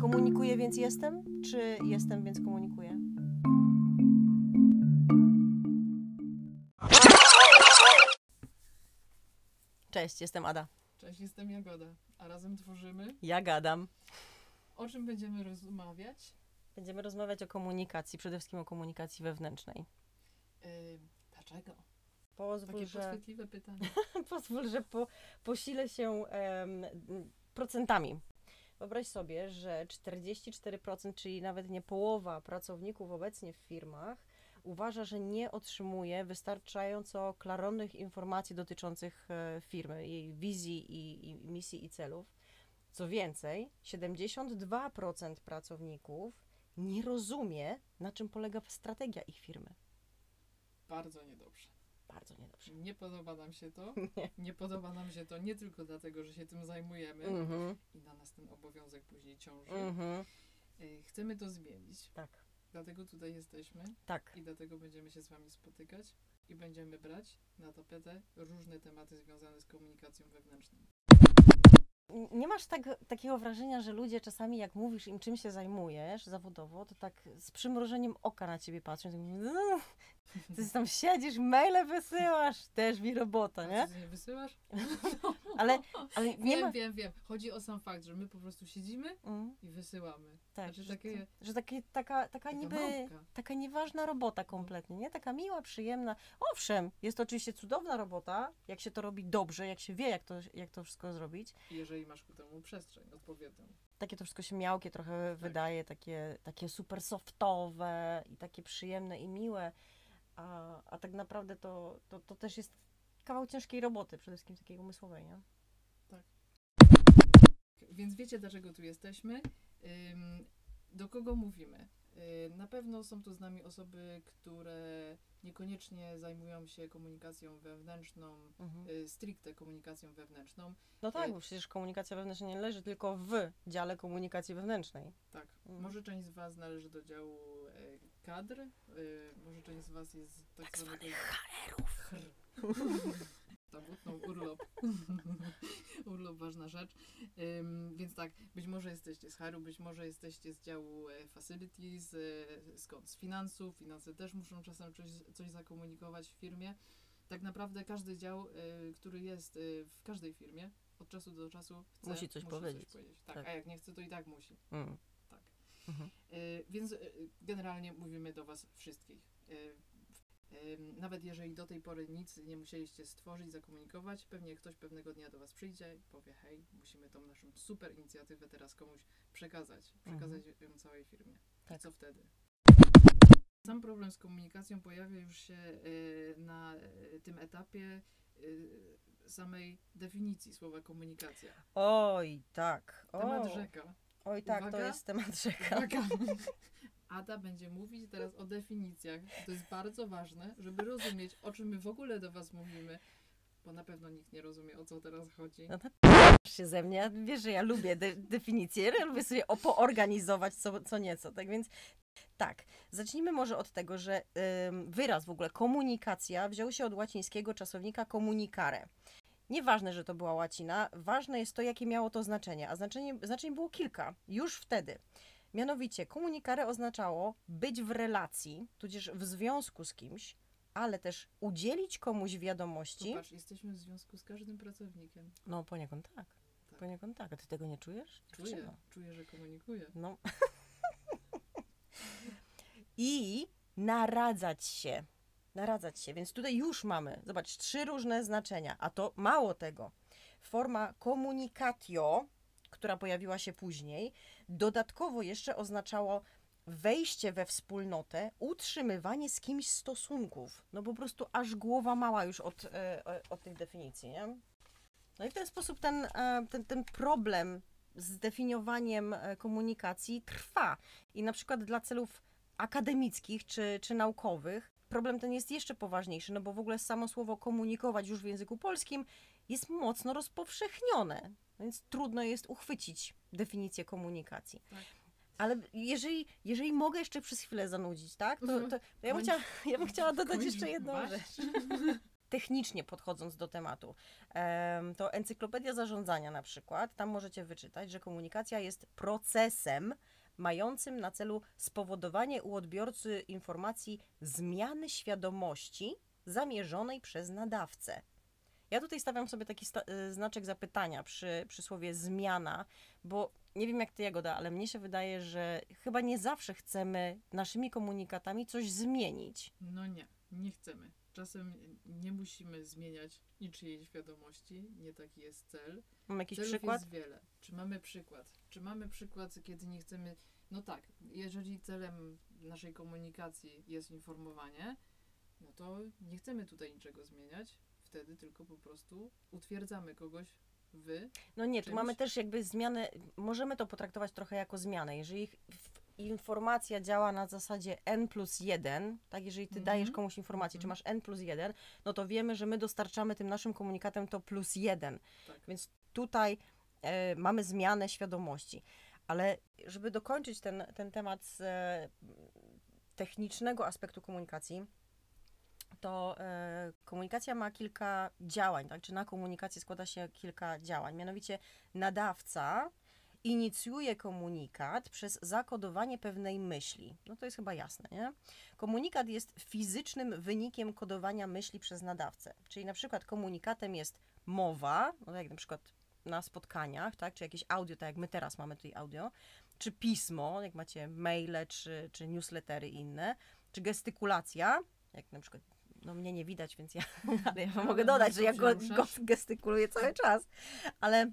Komunikuję, więc jestem? Czy jestem, więc komunikuję? Cześć, jestem Ada. Cześć, jestem Jagoda, a razem tworzymy. Ja gadam. O czym będziemy rozmawiać? Będziemy rozmawiać o komunikacji, przede wszystkim o komunikacji wewnętrznej. Yy, dlaczego? Pozwól, Takie że, podchwytliwe pytanie. pozwól, że po, posilę się em, procentami. Wyobraź sobie, że 44%, czyli nawet nie połowa pracowników obecnie w firmach uważa, że nie otrzymuje wystarczająco klarownych informacji dotyczących e, firmy, jej wizji i, i misji i celów. Co więcej, 72% pracowników nie rozumie, na czym polega strategia ich firmy. Bardzo niedobrze. Bardzo niedobrze. Nie podoba nam się to. Nie. Nie podoba nam się to nie tylko dlatego, że się tym zajmujemy Mhm, i na nas ten obowiązek później ciąży. mhm, Yy, chcemy to zmienić, tak, dlatego tutaj jesteśmy tak. i dlatego będziemy się z Wami spotykać i będziemy brać na tapetę różne tematy związane z komunikacją wewnętrzną. Nie masz tak, takiego wrażenia, że ludzie czasami, jak mówisz im, czym się zajmujesz zawodowo, to tak z przymrożeniem oka na ciebie patrzą. i tak mówią, "No, Ty tam siedzisz, maile wysyłasz, też mi robota, nie? ty nie wysyłasz? Ale, ale nie Wiem, ma... wiem, wiem. Chodzi o sam fakt, że my po prostu siedzimy Mm, i wysyłamy. tak, Znaczy że, takie- że takie, taka, taka Taka niby, małpka. taka nieważna robota kompletnie, nie? Taka miła, przyjemna. Owszem, jest to oczywiście cudowna robota, jak się to robi dobrze, jak się wie, jak to, jak to wszystko zrobić. Jeżeli masz ku temu przestrzeń odpowiednią. takie to wszystko się miałkie trochę wydaje, takie, takie super softowe i takie przyjemne i miłe, a, a tak naprawdę to, to, to też jest kawał ciężkiej roboty, przede wszystkim takiej umysłowej, nie? Więc wiecie, dlaczego tu jesteśmy. Do kogo mówimy? Yy, Na pewno są tu z nami osoby, które niekoniecznie zajmują się komunikacją wewnętrzną, Mhm. yy, stricte komunikacją wewnętrzną. No tak, Y- bo przecież komunikacja wewnętrzna nie leży tylko w dziale komunikacji wewnętrznej. Tak, Mhm. może część z Was należy do działu kadr, e, może część z Was jest tak, Tak zwanych HR-ów. utnął urlop. urlop, ważna rzecz. Ym, więc tak, być może jesteście z HR-u, być może jesteście z działu e, facilities, e, skąd? Z finansów. Finanse też muszą czasem coś, coś zakomunikować w firmie. Tak naprawdę każdy dział, e, który jest w każdej firmie, od czasu do czasu chce, Musi coś powiedzieć. Tak, Tak. a jak nie chce, to i tak musi. Mm. Mhm. Y, Więc y, generalnie mówimy do Was wszystkich. Y, Nawet jeżeli do tej pory nic nie musieliście stworzyć, zakomunikować, pewnie ktoś pewnego dnia do Was przyjdzie i powie: Hej, musimy tą naszą super inicjatywę teraz komuś przekazać, przekazać ją całej firmie. I Tak. co wtedy? Sam problem z komunikacją pojawia już się na tym etapie samej definicji słowa komunikacja. Oj, tak. Temat rzeka. Oj, tak, to Uwaga. jest temat rzeka. Uwaga. Ada będzie mówić teraz o definicjach. To jest bardzo ważne, żeby rozumieć, o czym my w ogóle do Was mówimy, bo na pewno nikt nie rozumie, o co teraz chodzi. No to się ze mnie. Wiesz, że ja lubię de- definicje, ja lubię sobie poorganizować co, co nieco. Tak więc tak, zacznijmy może od tego, że ym, wyraz w ogóle komunikacja wziął się od łacińskiego czasownika communicare. Nieważne, że to była łacina, ważne jest to, jakie miało to znaczenie, a znaczenie, znaczeń było kilka już wtedy. Mianowicie, komunikare oznaczało być w relacji, tudzież w związku z kimś, ale też udzielić komuś wiadomości. Popatrz, jesteśmy w związku z każdym pracownikiem. No, poniekąd tak. Tak. Poniekąd tak. A ty tego nie czujesz? Czuję, Dziewczyno. czuję, że komunikuję. No. I naradzać się. Naradzać się. Więc tutaj już mamy, zobacz, trzy różne znaczenia. A to mało tego. Forma communicatio, która pojawiła się później, dodatkowo jeszcze oznaczało wejście we wspólnotę, utrzymywanie z kimś stosunków. No po prostu aż głowa mała już od, e, e, od tych definicji, nie? No i w ten sposób ten, e, ten, ten problem z definiowaniem komunikacji trwa. I na przykład dla celów akademickich czy, czy naukowych problem ten jest jeszcze poważniejszy, no bo w ogóle samo słowo komunikować już w języku polskim jest mocno rozpowszechnione, więc trudno jest uchwycić definicję komunikacji. Tak. Ale jeżeli, jeżeli mogę jeszcze przez chwilę zanudzić, tak? To, Mhm. to, ja, bym chciała, ja bym chciała dodać jeszcze jedną rzecz. technicznie podchodząc do tematu, em, to Encyklopedia Zarządzania na przykład, tam możecie wyczytać, że komunikacja jest procesem mającym na celu spowodowanie u odbiorcy informacji zmiany świadomości zamierzonej przez nadawcę. Ja tutaj stawiam sobie taki sta- y, znaczek zapytania przy, przy słowie zmiana, bo nie wiem jak ty, Jagoda, ale mnie się wydaje, że chyba nie zawsze chcemy naszymi komunikatami coś zmienić. No nie, nie chcemy. Czasem nie musimy zmieniać niczyjej świadomości, nie taki jest cel. Mam jakiś Celów przykład? jest wiele. Czy mamy przykład? Czy mamy przykład, kiedy nie chcemy... No tak, jeżeli celem naszej komunikacji jest informowanie, no to nie chcemy tutaj niczego zmieniać. Wtedy tylko po prostu utwierdzamy kogoś w... No nie, tu czymś? mamy też jakby zmianę, możemy to potraktować trochę jako zmianę. Jeżeli informacja działa na zasadzie n plus 1, tak, jeżeli ty Mhm. dajesz komuś informację, czy Mhm. masz n plus 1, no to wiemy, że my dostarczamy tym naszym komunikatem to plus 1. Tak. Więc tutaj e, mamy zmianę świadomości. Ale żeby dokończyć ten, ten temat z e, technicznego aspektu komunikacji, to e, komunikacja ma kilka działań, tak? Czy na komunikację składa się kilka działań. Mianowicie nadawca inicjuje komunikat przez zakodowanie pewnej myśli. No to jest chyba jasne, nie? Komunikat jest fizycznym wynikiem kodowania myśli przez nadawcę. Czyli na przykład komunikatem jest mowa, no jak na przykład na spotkaniach, tak? Czy jakieś audio, tak jak my teraz mamy tutaj audio, czy pismo, jak macie maile, czy, czy newslettery inne, czy gestykulacja, jak na przykład no mnie nie widać, więc ja, ale ja mogę dodać, że ja go, go gestykuluję cały czas, ale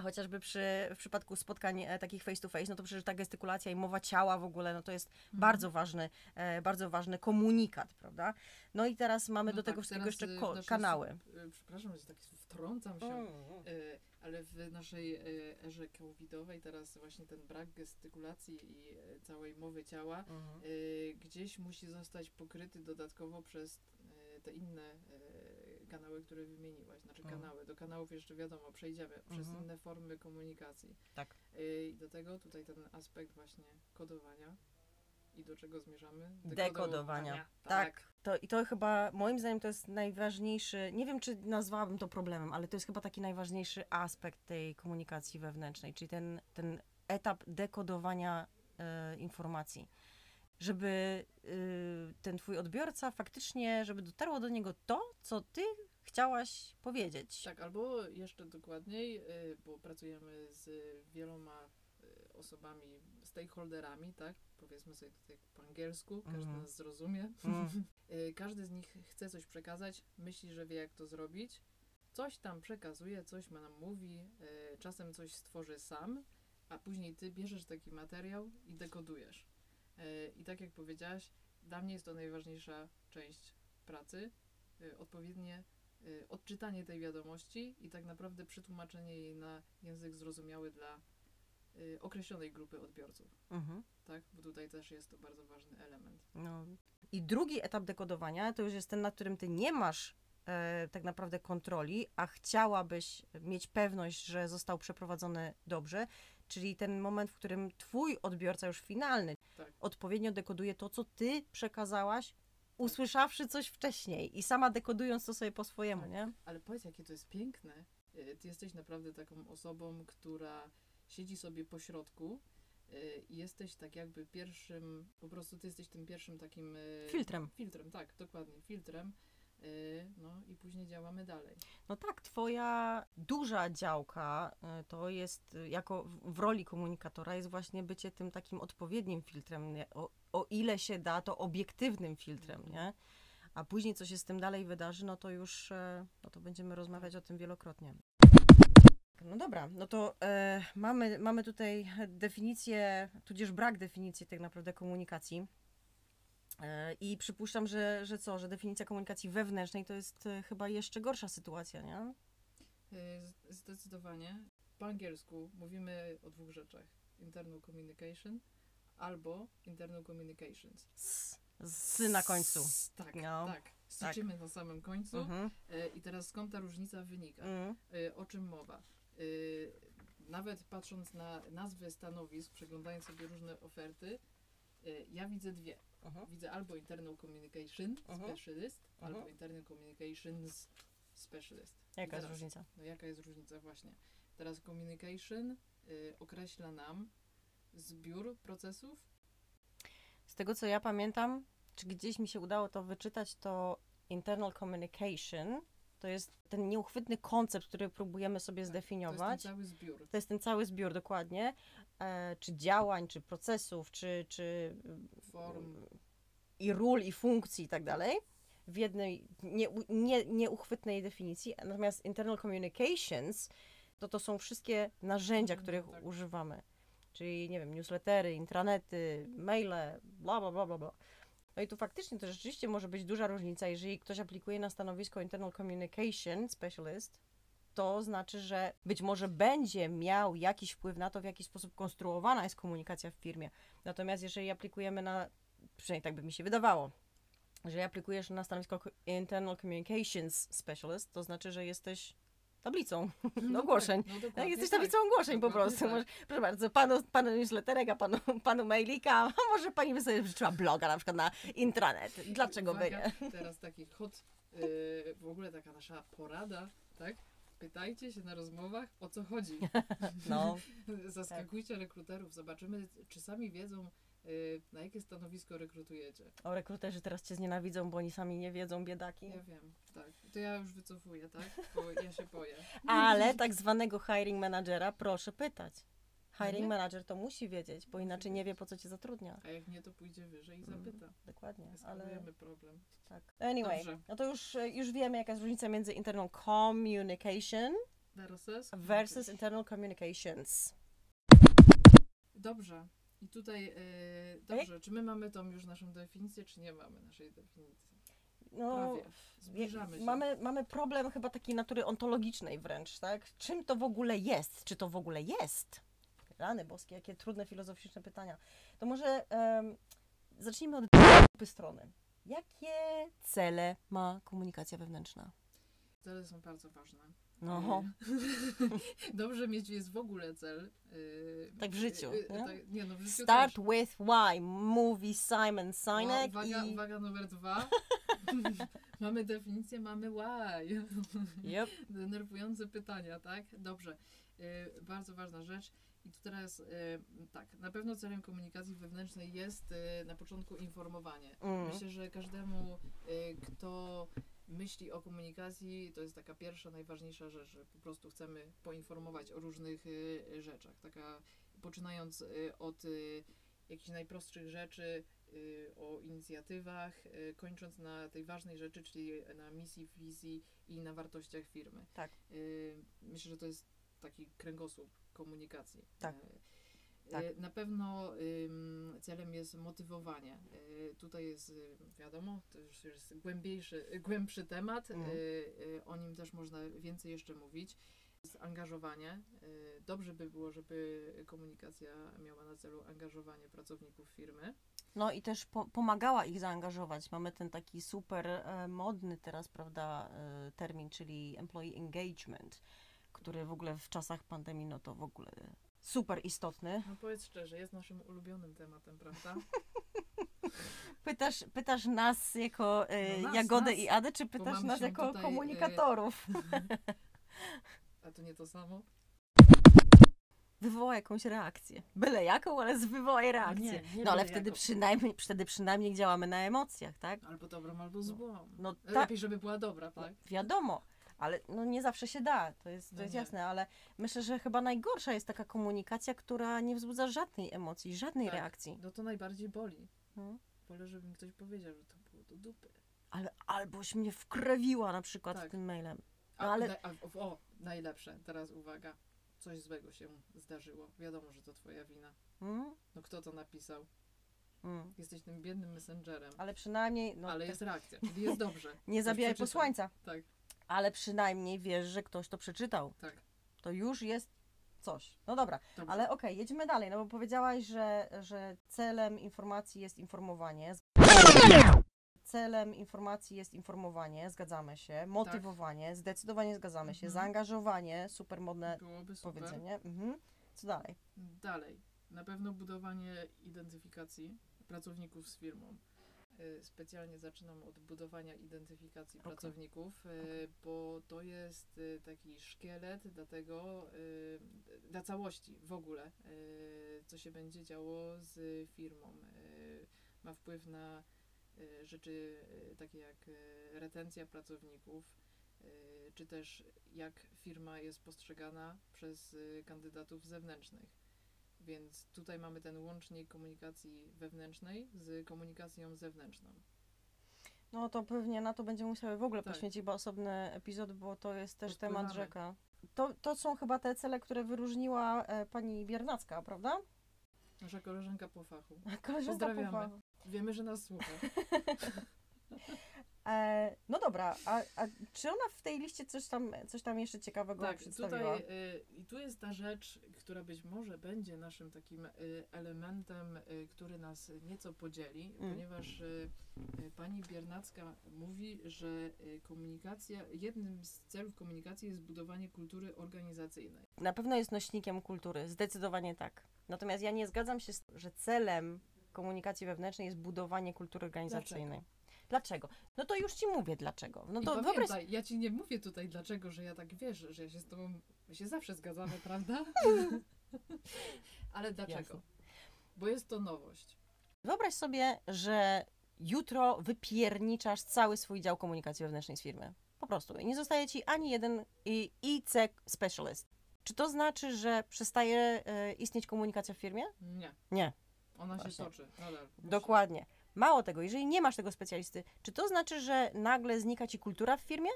chociażby przy, w przypadku spotkań e, takich face to face, no to przecież ta gestykulacja i mowa ciała w ogóle, no to jest Mhm. bardzo ważny, e, bardzo ważny komunikat, prawda? No i teraz mamy No do tak, tego wszystkiego jeszcze w ko- naszej kanały. Przepraszam, że tak wtrącam się. Mm. E, ale w naszej e, erze covidowej teraz właśnie ten brak gestykulacji i e, całej mowy ciała Mhm. e, gdzieś musi zostać pokryty dodatkowo przez e, te inne e, kanały, które wymieniłaś. Znaczy Mhm. kanały. Do kanałów jeszcze wiadomo, przejdziemy przez Mhm. inne formy komunikacji. Tak. E, I do tego tutaj ten aspekt właśnie kodowania. I do czego zmierzamy? Dekodowania. Tak. To, I to chyba, moim zdaniem, to jest najważniejszy, nie wiem, czy nazwałabym to problemem, ale to jest chyba taki najważniejszy aspekt tej komunikacji wewnętrznej, czyli ten, ten etap dekodowania e, informacji. Żeby y, ten twój odbiorca faktycznie, żeby dotarło do niego to, co ty chciałaś powiedzieć. Tak, albo jeszcze dokładniej, y, bo pracujemy z wieloma y, osobami, stakeholderami, tak? Powiedzmy sobie tutaj po angielsku, każdy Mhm. nas zrozumie. Y, Każdy z nich chce coś przekazać, myśli, że wie jak to zrobić. Coś tam przekazuje, coś ma nam mówi, czasem coś stworzy sam, a później ty bierzesz taki materiał i dekodujesz. Y, I tak jak powiedziałaś, dla mnie jest to najważniejsza część pracy, y, odpowiednie y, odczytanie tej wiadomości i tak naprawdę przetłumaczenie jej na język zrozumiały dla określonej grupy odbiorców, Mhm. tak? Bo tutaj też jest to bardzo ważny element. No. I drugi etap dekodowania to już jest ten, na którym ty nie masz e, tak naprawdę kontroli, a chciałabyś mieć pewność, że został przeprowadzony dobrze, czyli ten moment, w którym twój odbiorca już finalny. Odpowiednio dekoduje to, co ty przekazałaś, usłyszawszy coś wcześniej i sama dekodując to sobie po swojemu, Tak. nie? Ale powiedz, jakie to jest piękne. Y, Ty jesteś naprawdę taką osobą, która siedzi sobie po środku y, i jesteś tak jakby pierwszym, po prostu ty jesteś tym pierwszym takim... y, Filtrem. Filtrem, tak, dokładnie, filtrem. Y, No i później działamy dalej. No tak, twoja duża działka y, to jest, y, jako w- roli komunikatora, jest właśnie bycie tym takim odpowiednim filtrem, o, o ile się da, to obiektywnym filtrem, nie? A później, co się z tym dalej wydarzy, no to już, e, no to będziemy rozmawiać o tym wielokrotnie. No dobra, no to e, mamy, mamy tutaj definicję, tudzież brak definicji tak naprawdę komunikacji. E, I przypuszczam, że, że co, że definicja komunikacji wewnętrznej to jest e, chyba jeszcze gorsza sytuacja, nie? Z- Zdecydowanie. Po angielsku mówimy o dwóch rzeczach. Internal communication albo internal communications. S, s na końcu. S- Tak, No, tak. Styczymy na samym końcu. Mhm. I teraz skąd ta różnica wynika? Y, O czym mowa? Nawet patrząc na nazwy stanowisk, przeglądając sobie różne oferty, Ja widzę dwie. Mhm. Widzę albo internal communication Mhm. specialist, albo internal communications specialist. Jaka jest teraz, różnica? No jaka jest różnica właśnie? Teraz communication y, określa nam zbiór procesów. Z tego co ja pamiętam, czy gdzieś mi się udało to wyczytać, to internal communication to jest ten nieuchwytny koncept, który próbujemy sobie Tak, To jest ten zdefiniować. cały zbiór. To jest ten cały zbiór dokładnie, czy działań, czy procesów, czy, czy Form. i ról, i funkcji i tak dalej, w jednej nie, nie, nieuchwytnej definicji. Natomiast internal communications to to są wszystkie narzędzia, Mhm, których tak. używamy. Czyli, nie wiem, newslettery, intranety, maile, bla, bla, bla, bla, bla. No i tu faktycznie to rzeczywiście może być duża różnica, jeżeli ktoś aplikuje na stanowisko internal communication specialist, to znaczy, że być może będzie miał jakiś wpływ na to, w jaki sposób konstruowana jest komunikacja w firmie. Natomiast jeżeli aplikujemy na, przynajmniej tak by mi się wydawało, jeżeli aplikujesz na stanowisko ko- internal communications specialist, to znaczy, że jesteś tablicą No ogłoszeń. Tak, no tak, jesteś tak. tablicą ogłoszeń po prostu. tak. Może, proszę bardzo, panu, panu newsletterek, a panu, panu mailika, a może pani by sobie życzyła bloga na przykład na intranet. Dlaczego by Uwaga, nie? Teraz taki hot, yy, w ogóle taka nasza porada, tak? Pytajcie się na rozmowach, o co chodzi. No, Zaskakujcie rekruterów, zobaczymy, czy sami wiedzą, yy, na jakie stanowisko rekrutujecie. o rekruterzy teraz cię znienawidzą, bo oni sami nie wiedzą, biedaki. Ja wiem, tak. To ja już wycofuję, tak? Bo ja się boję. Ale tak zwanego hiring managera proszę pytać. Hiring nie? manager to musi wiedzieć, bo inaczej nie wie, po co cię zatrudnia. A jak nie, to pójdzie wyżej i Mm. zapyta. Dokładnie, ale Eskalujemy problem. tak. Anyway, Dobrze. no to już, już wiemy, jaka jest różnica między internal communication Versus? versus internal communications. Dobrze. I tutaj, yy, dobrze, czy my mamy tą już naszą definicję, czy nie mamy naszej definicji? No. Zbliżamy się. Mamy, mamy problem chyba takiej natury ontologicznej wręcz, tak? Czym to w ogóle jest? Czy to w ogóle jest? Rany boskie, jakie trudne filozoficzne pytania. To może em, zacznijmy od grupy strony. Jakie cele ma komunikacja wewnętrzna? Cele są bardzo ważne. No, Yy, Dobrze mieć jest w ogóle cel. yy, Tak w życiu, yy, nie? tak, nie no, w życiu start też. with why. Mówi Simon Sinek Uwaga, i... uwaga numer dwa. mamy definicję, mamy why. Yep. Denerwujące pytania, tak? Dobrze. Yy, bardzo ważna rzecz. I tu teraz yy, tak, na pewno celem komunikacji wewnętrznej jest yy, na początku informowanie. Mm. Myślę, że każdemu, yy, kto myśli o komunikacji, to jest taka pierwsza, najważniejsza rzecz, że po prostu chcemy poinformować o różnych rzeczach. Taka, poczynając od jakichś najprostszych rzeczy, o inicjatywach, kończąc na tej ważnej rzeczy, czyli na misji, wizji i na wartościach firmy. Tak. Myślę, że to jest taki kręgosłup komunikacji. Tak. Yy, Tak. yy, Na pewno celem jest motywowanie. Yy, tutaj jest, yy, wiadomo, to już jest głębiejszy, głębszy temat. Yy, o nim też można więcej jeszcze mówić. Jest angażowanie. Yy, Dobrze by było, żeby komunikacja miała na celu angażowanie pracowników firmy. No i też po, pomagała ich zaangażować. Mamy ten taki super e, modny teraz, prawda, e, termin, czyli employee engagement, który w ogóle w czasach pandemii, no to w ogóle super istotny. No powiedz szczerze, jest naszym ulubionym tematem, prawda? Pytasz, pytasz nas jako e, No nas, Jagodę nas, i Adę, czy pytasz nas jako tutaj, e, komunikatorów? A to nie to samo? Wywoła jakąś reakcję. Byle jaką, ale wywołaj reakcję. nie, nie no ale wtedy przynajmniej, wtedy przynajmniej działamy na emocjach, tak? Albo dobrą, albo złą. No tak, Lepiej, żeby była dobra, tak? Wiadomo, ale no nie zawsze się da, to jest, to No jest nie. jasne, ale myślę, że chyba najgorsza jest taka komunikacja, która nie wzbudza żadnej emocji, żadnej Tak. reakcji. No to najbardziej boli. No. Wolę, żeby mi ktoś powiedział, że to było do dupy. Ale alboś mnie wkrewiła na przykład Tak. tym mailem. No ale- a, o, najlepsze, teraz uwaga. Coś złego się zdarzyło. Wiadomo, że to twoja wina. Mm? No kto to napisał? Mm. Jesteś tym biednym messengerem. Ale przynajmniej, no, Ale te- jest reakcja, czyli jest dobrze. nie Ktoś zabijaj posłańca, Tak, ale przynajmniej wiesz, że ktoś to przeczytał. tak. To już jest coś. No dobra, Dobrze. ale okej, jedziemy dalej, no bo powiedziałaś, że, że celem informacji jest informowanie. Celem informacji jest informowanie, zgadzamy się. Motywowanie, zdecydowanie zgadzamy się. Mhm. Zaangażowanie, super modne Byłoby super. powiedzenie. Mhm. Co dalej? Dalej. Na pewno budowanie identyfikacji pracowników z firmą. Y, Specjalnie zaczynam od budowania identyfikacji Okej. pracowników, y, Okej. bo to jest y, taki szkielet dla tego, dla całości w ogóle, co się będzie działo z firmą. Ma wpływ na rzeczy takie jak retencja pracowników, czy też jak firma jest postrzegana przez kandydatów zewnętrznych. Więc tutaj mamy ten łącznik komunikacji wewnętrznej z komunikacją zewnętrzną. No to pewnie na to będziemy musiały w ogóle Tak. poświęcić chyba osobny epizod, bo to jest też temat Odpływamy. rzeka. To, to są chyba te cele, które wyróżniła e, pani Biernacka, prawda? Nasza koleżanka po fachu. Koleżanka Pozdrawiamy. Pufa. Wiemy, że nas słucha. E, no dobra, a, a czy ona w tej liście coś tam, coś tam jeszcze ciekawego Tak, przedstawiła? tutaj y, i tu jest ta rzecz, która być może będzie naszym takim y, elementem, y, który nas nieco podzieli, Mm. ponieważ pani Biernacka mówi, że komunikacja, jednym z celów komunikacji jest budowanie kultury organizacyjnej. Na pewno jest nośnikiem kultury, zdecydowanie tak. Natomiast ja nie zgadzam się, z tym, że celem komunikacji wewnętrznej jest budowanie kultury organizacyjnej. Dlaczego? No to już ci mówię dlaczego. No I to pamiętaj, wyobraź ja ci nie mówię tutaj dlaczego, że ja tak wiesz, że ja się z tobą, my się zawsze zgadzamy, prawda? Ale dlaczego? Jasne. Bo jest to nowość. Wyobraź sobie, że jutro wypierniczasz cały swój dział komunikacji wewnętrznej z firmy. Po prostu. I Nie zostaje ci ani jeden i- IC specialist. Czy to znaczy, że przestaje e, istnieć komunikacja w firmie? Nie. Nie. Ona Właśnie. się toczy nadal. Dokładnie. Mało tego, jeżeli nie masz tego specjalisty, czy to znaczy, że nagle znika ci kultura w firmie?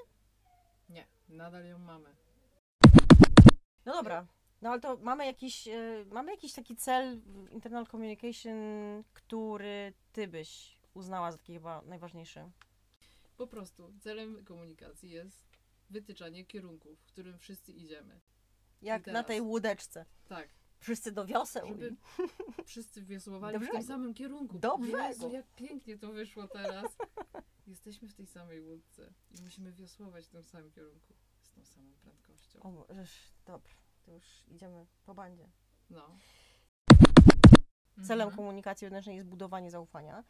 Nie, nadal ją mamy. No dobra. No ale to mamy jakiś, e, mamy jakiś taki cel w internal communication, który ty byś uznała za taki chyba najważniejszy. Po prostu celem komunikacji jest wytyczanie kierunków, w którym wszyscy idziemy. Jak na tej łódeczce. Tak, Wszyscy do wioseł. żeby wszyscy wiosłowali Do w tym samym kierunku. Do brzegu. Jezu, jak pięknie to wyszło teraz. Jesteśmy w tej samej łódce i musimy wiosłować w tym samym kierunku, z tą samą prędkością. O, żeż, dobra, to już idziemy po bandzie. No. Celem Mhm. komunikacji wewnętrznej jest budowanie zaufania.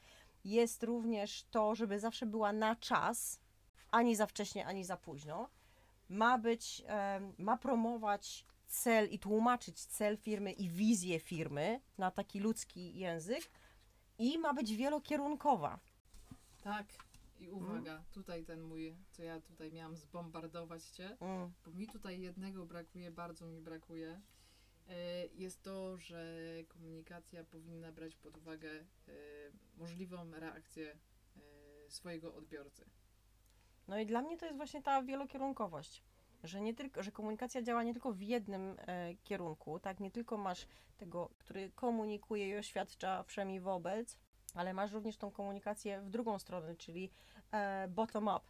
Jest również to, żeby zawsze była na czas, ani za wcześnie, ani za późno. Ma być, ma promować cel i tłumaczyć cel firmy i wizję firmy na taki ludzki język i ma być wielokierunkowa. Tak. I Mhm. uwaga, tutaj ten mój, co ja tutaj miałam zbombardować cię, Mm. bo mi tutaj jednego brakuje, bardzo mi brakuje. E, Jest to, że komunikacja powinna brać pod uwagę e, możliwą reakcję e, swojego odbiorcy. No i dla mnie to jest właśnie ta wielokierunkowość, że nie tylko, że komunikacja działa nie tylko w jednym e, kierunku, tak, nie tylko masz tego, który komunikuje i oświadcza wszemi wobec, ale masz również tą komunikację w drugą stronę, czyli e, bottom up,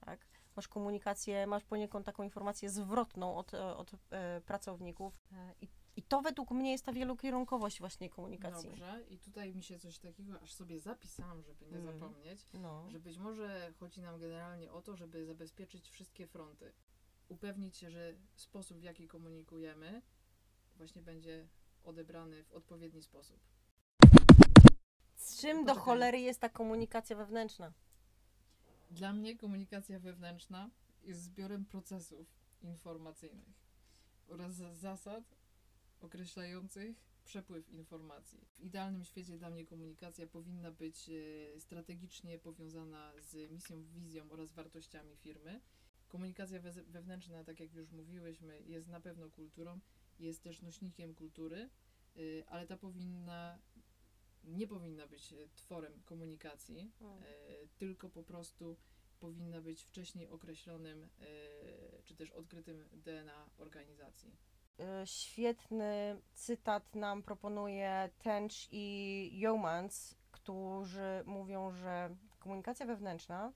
tak. Masz komunikację, masz poniekąd taką informację zwrotną od, e, od e, pracowników e, i, i to według mnie jest ta wielokierunkowość właśnie komunikacji. Dobrze, i tutaj mi się coś takiego aż sobie zapisałam, żeby nie Mm. zapomnieć, No. że być może chodzi nam generalnie o to, żeby zabezpieczyć wszystkie fronty. Upewnić się, że sposób, w jaki komunikujemy, właśnie będzie odebrany w odpowiedni sposób. Z czym do Poczekaj. cholery jest ta komunikacja wewnętrzna? Dla mnie komunikacja wewnętrzna jest zbiorem procesów informacyjnych oraz zasad określających przepływ informacji. W idealnym świecie dla mnie komunikacja powinna być e, strategicznie powiązana z misją, wizją oraz wartościami firmy. Komunikacja we- wewnętrzna, tak jak już mówiłyśmy, jest na pewno kulturą, jest też nośnikiem kultury, y, ale ta powinna, nie powinna być e, tworem komunikacji, Mm. e, tylko po prostu powinna być wcześniej określonym e, czy też odkrytym DNA organizacji. Świetny cytat nam proponuje Tench i Yeomans, którzy mówią, że komunikacja wewnętrzna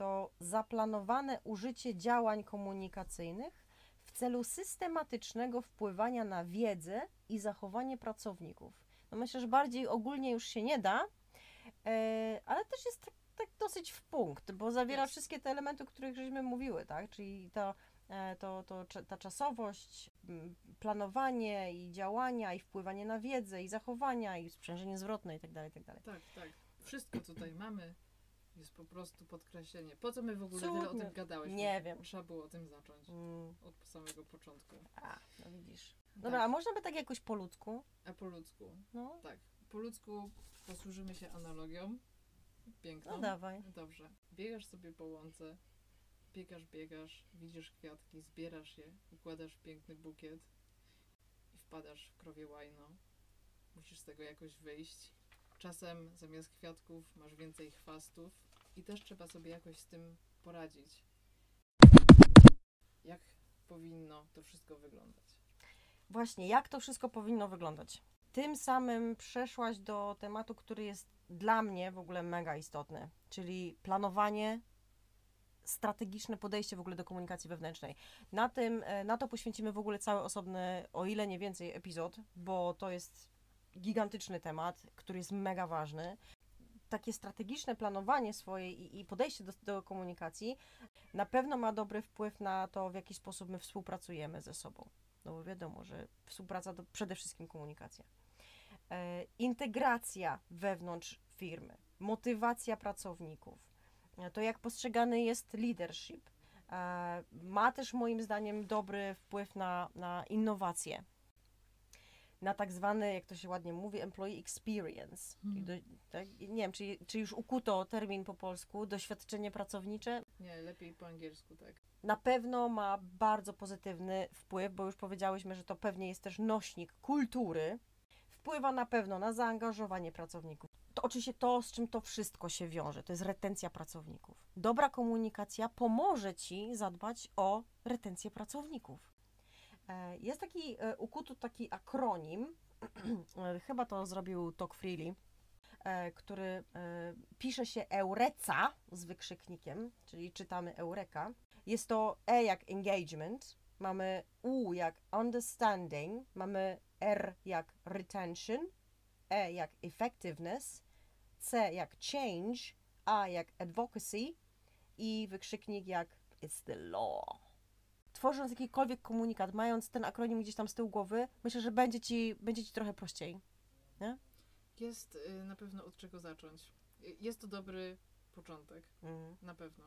to zaplanowane użycie działań komunikacyjnych w celu systematycznego wpływania na wiedzę i zachowanie pracowników. No myślę, że bardziej ogólnie już się nie da, e, ale też jest tak, tak dosyć w punkt, bo zawiera Jest. wszystkie te elementy, o których żeśmy mówiły, tak? Czyli to e, to, to ta czasowość, planowanie i działania, i wpływanie na wiedzę, i zachowania, i sprzężenie zwrotne i tak dalej, i tak dalej. Tak, tak. Wszystko tutaj mamy. Jest po prostu podkreślenie. Po co my w ogóle tyle o tym gadałeś? Nie wiem. Trzeba było o tym zacząć. Mm, Od samego początku. a, no widzisz. Dobra, a można by tak jakoś po ludzku? A po ludzku? No, Tak. Po ludzku posłużymy się analogią. Piękną. no dawaj. Dobrze. Biegasz sobie po łące, biegasz, biegasz, widzisz kwiatki, zbierasz je, układasz w piękny bukiet i wpadasz w krowie łajno. Musisz z tego jakoś wyjść. Czasem zamiast kwiatków masz więcej chwastów i też trzeba sobie jakoś z tym poradzić. Jak powinno to wszystko wyglądać? Właśnie, jak to wszystko powinno wyglądać? Tym samym przeszłaś do tematu, który jest dla mnie w ogóle mega istotny, czyli planowanie, strategiczne podejście w ogóle do komunikacji wewnętrznej. Na tym, e, na to poświęcimy w ogóle cały osobny, o ile nie więcej, epizod, bo to jest gigantyczny temat, który jest mega ważny. Takie strategiczne planowanie swojej i, i podejście do, do komunikacji na pewno ma dobry wpływ na to, w jaki sposób my współpracujemy ze sobą. No bo wiadomo, że współpraca to przede wszystkim komunikacja. E, integracja wewnątrz firmy, motywacja pracowników, e, to jak postrzegany jest leadership, e, ma też moim zdaniem dobry wpływ na, na innowacje. Na tak zwany, jak to się ładnie mówi, employee experience. Czyli do, tak, nie wiem, czy, czy już ukuto termin po polsku, doświadczenie pracownicze Nie, lepiej po angielsku, tak. na pewno ma bardzo pozytywny wpływ, bo już powiedziałyśmy, że to pewnie jest też nośnik kultury. Wpływa na pewno na zaangażowanie pracowników. To oczywiście to, z czym to wszystko się wiąże, to jest retencja pracowników. Dobra komunikacja pomoże Ci zadbać o retencję pracowników. E, Jest taki e, ukuty taki akronim, e, chyba to zrobił Tok Freely, który pisze się Eureca z wykrzyknikiem, czyli czytamy Eureka. Jest to E jak engagement, mamy U jak understanding, mamy R jak retention, E jak effectiveness, C jak change, A jak advocacy i wykrzyknik jak it's the law. Tworząc jakikolwiek komunikat, mając ten akronim gdzieś tam z tyłu głowy, myślę, że będzie ci, będzie ci trochę prościej. Jest y, na pewno od czego zacząć. Y, Jest to dobry początek, Mm. na pewno.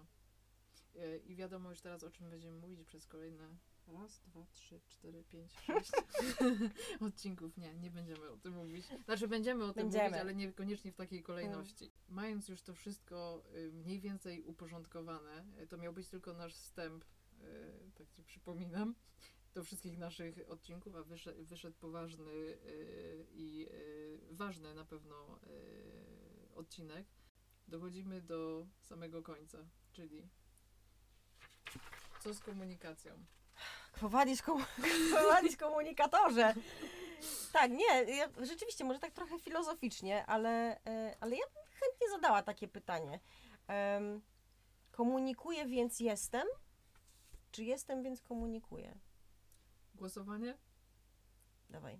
Y, I wiadomo już teraz, o czym będziemy mówić przez kolejne raz, dwa, trzy, cztery, pięć, sześć odcinków. Nie, nie będziemy o tym mówić. Znaczy będziemy o tym Będziemy. mówić, ale niekoniecznie w takiej kolejności. Mając już to wszystko mniej więcej uporządkowane, to miał być tylko nasz wstęp, tak ci przypominam, do wszystkich naszych odcinków, a wyszedł, wyszedł poważny y, i y, ważny na pewno odcinek. Dochodzimy do samego końca, czyli co z komunikacją? Kwowadis, komu- komunikatorze. Tak, nie, ja, rzeczywiście, może tak trochę filozoficznie, ale, e, ale ja bym chętnie zadała takie pytanie. Em, komunikuję, więc jestem? Czy jestem, więc komunikuję? Głosowanie? Dawaj.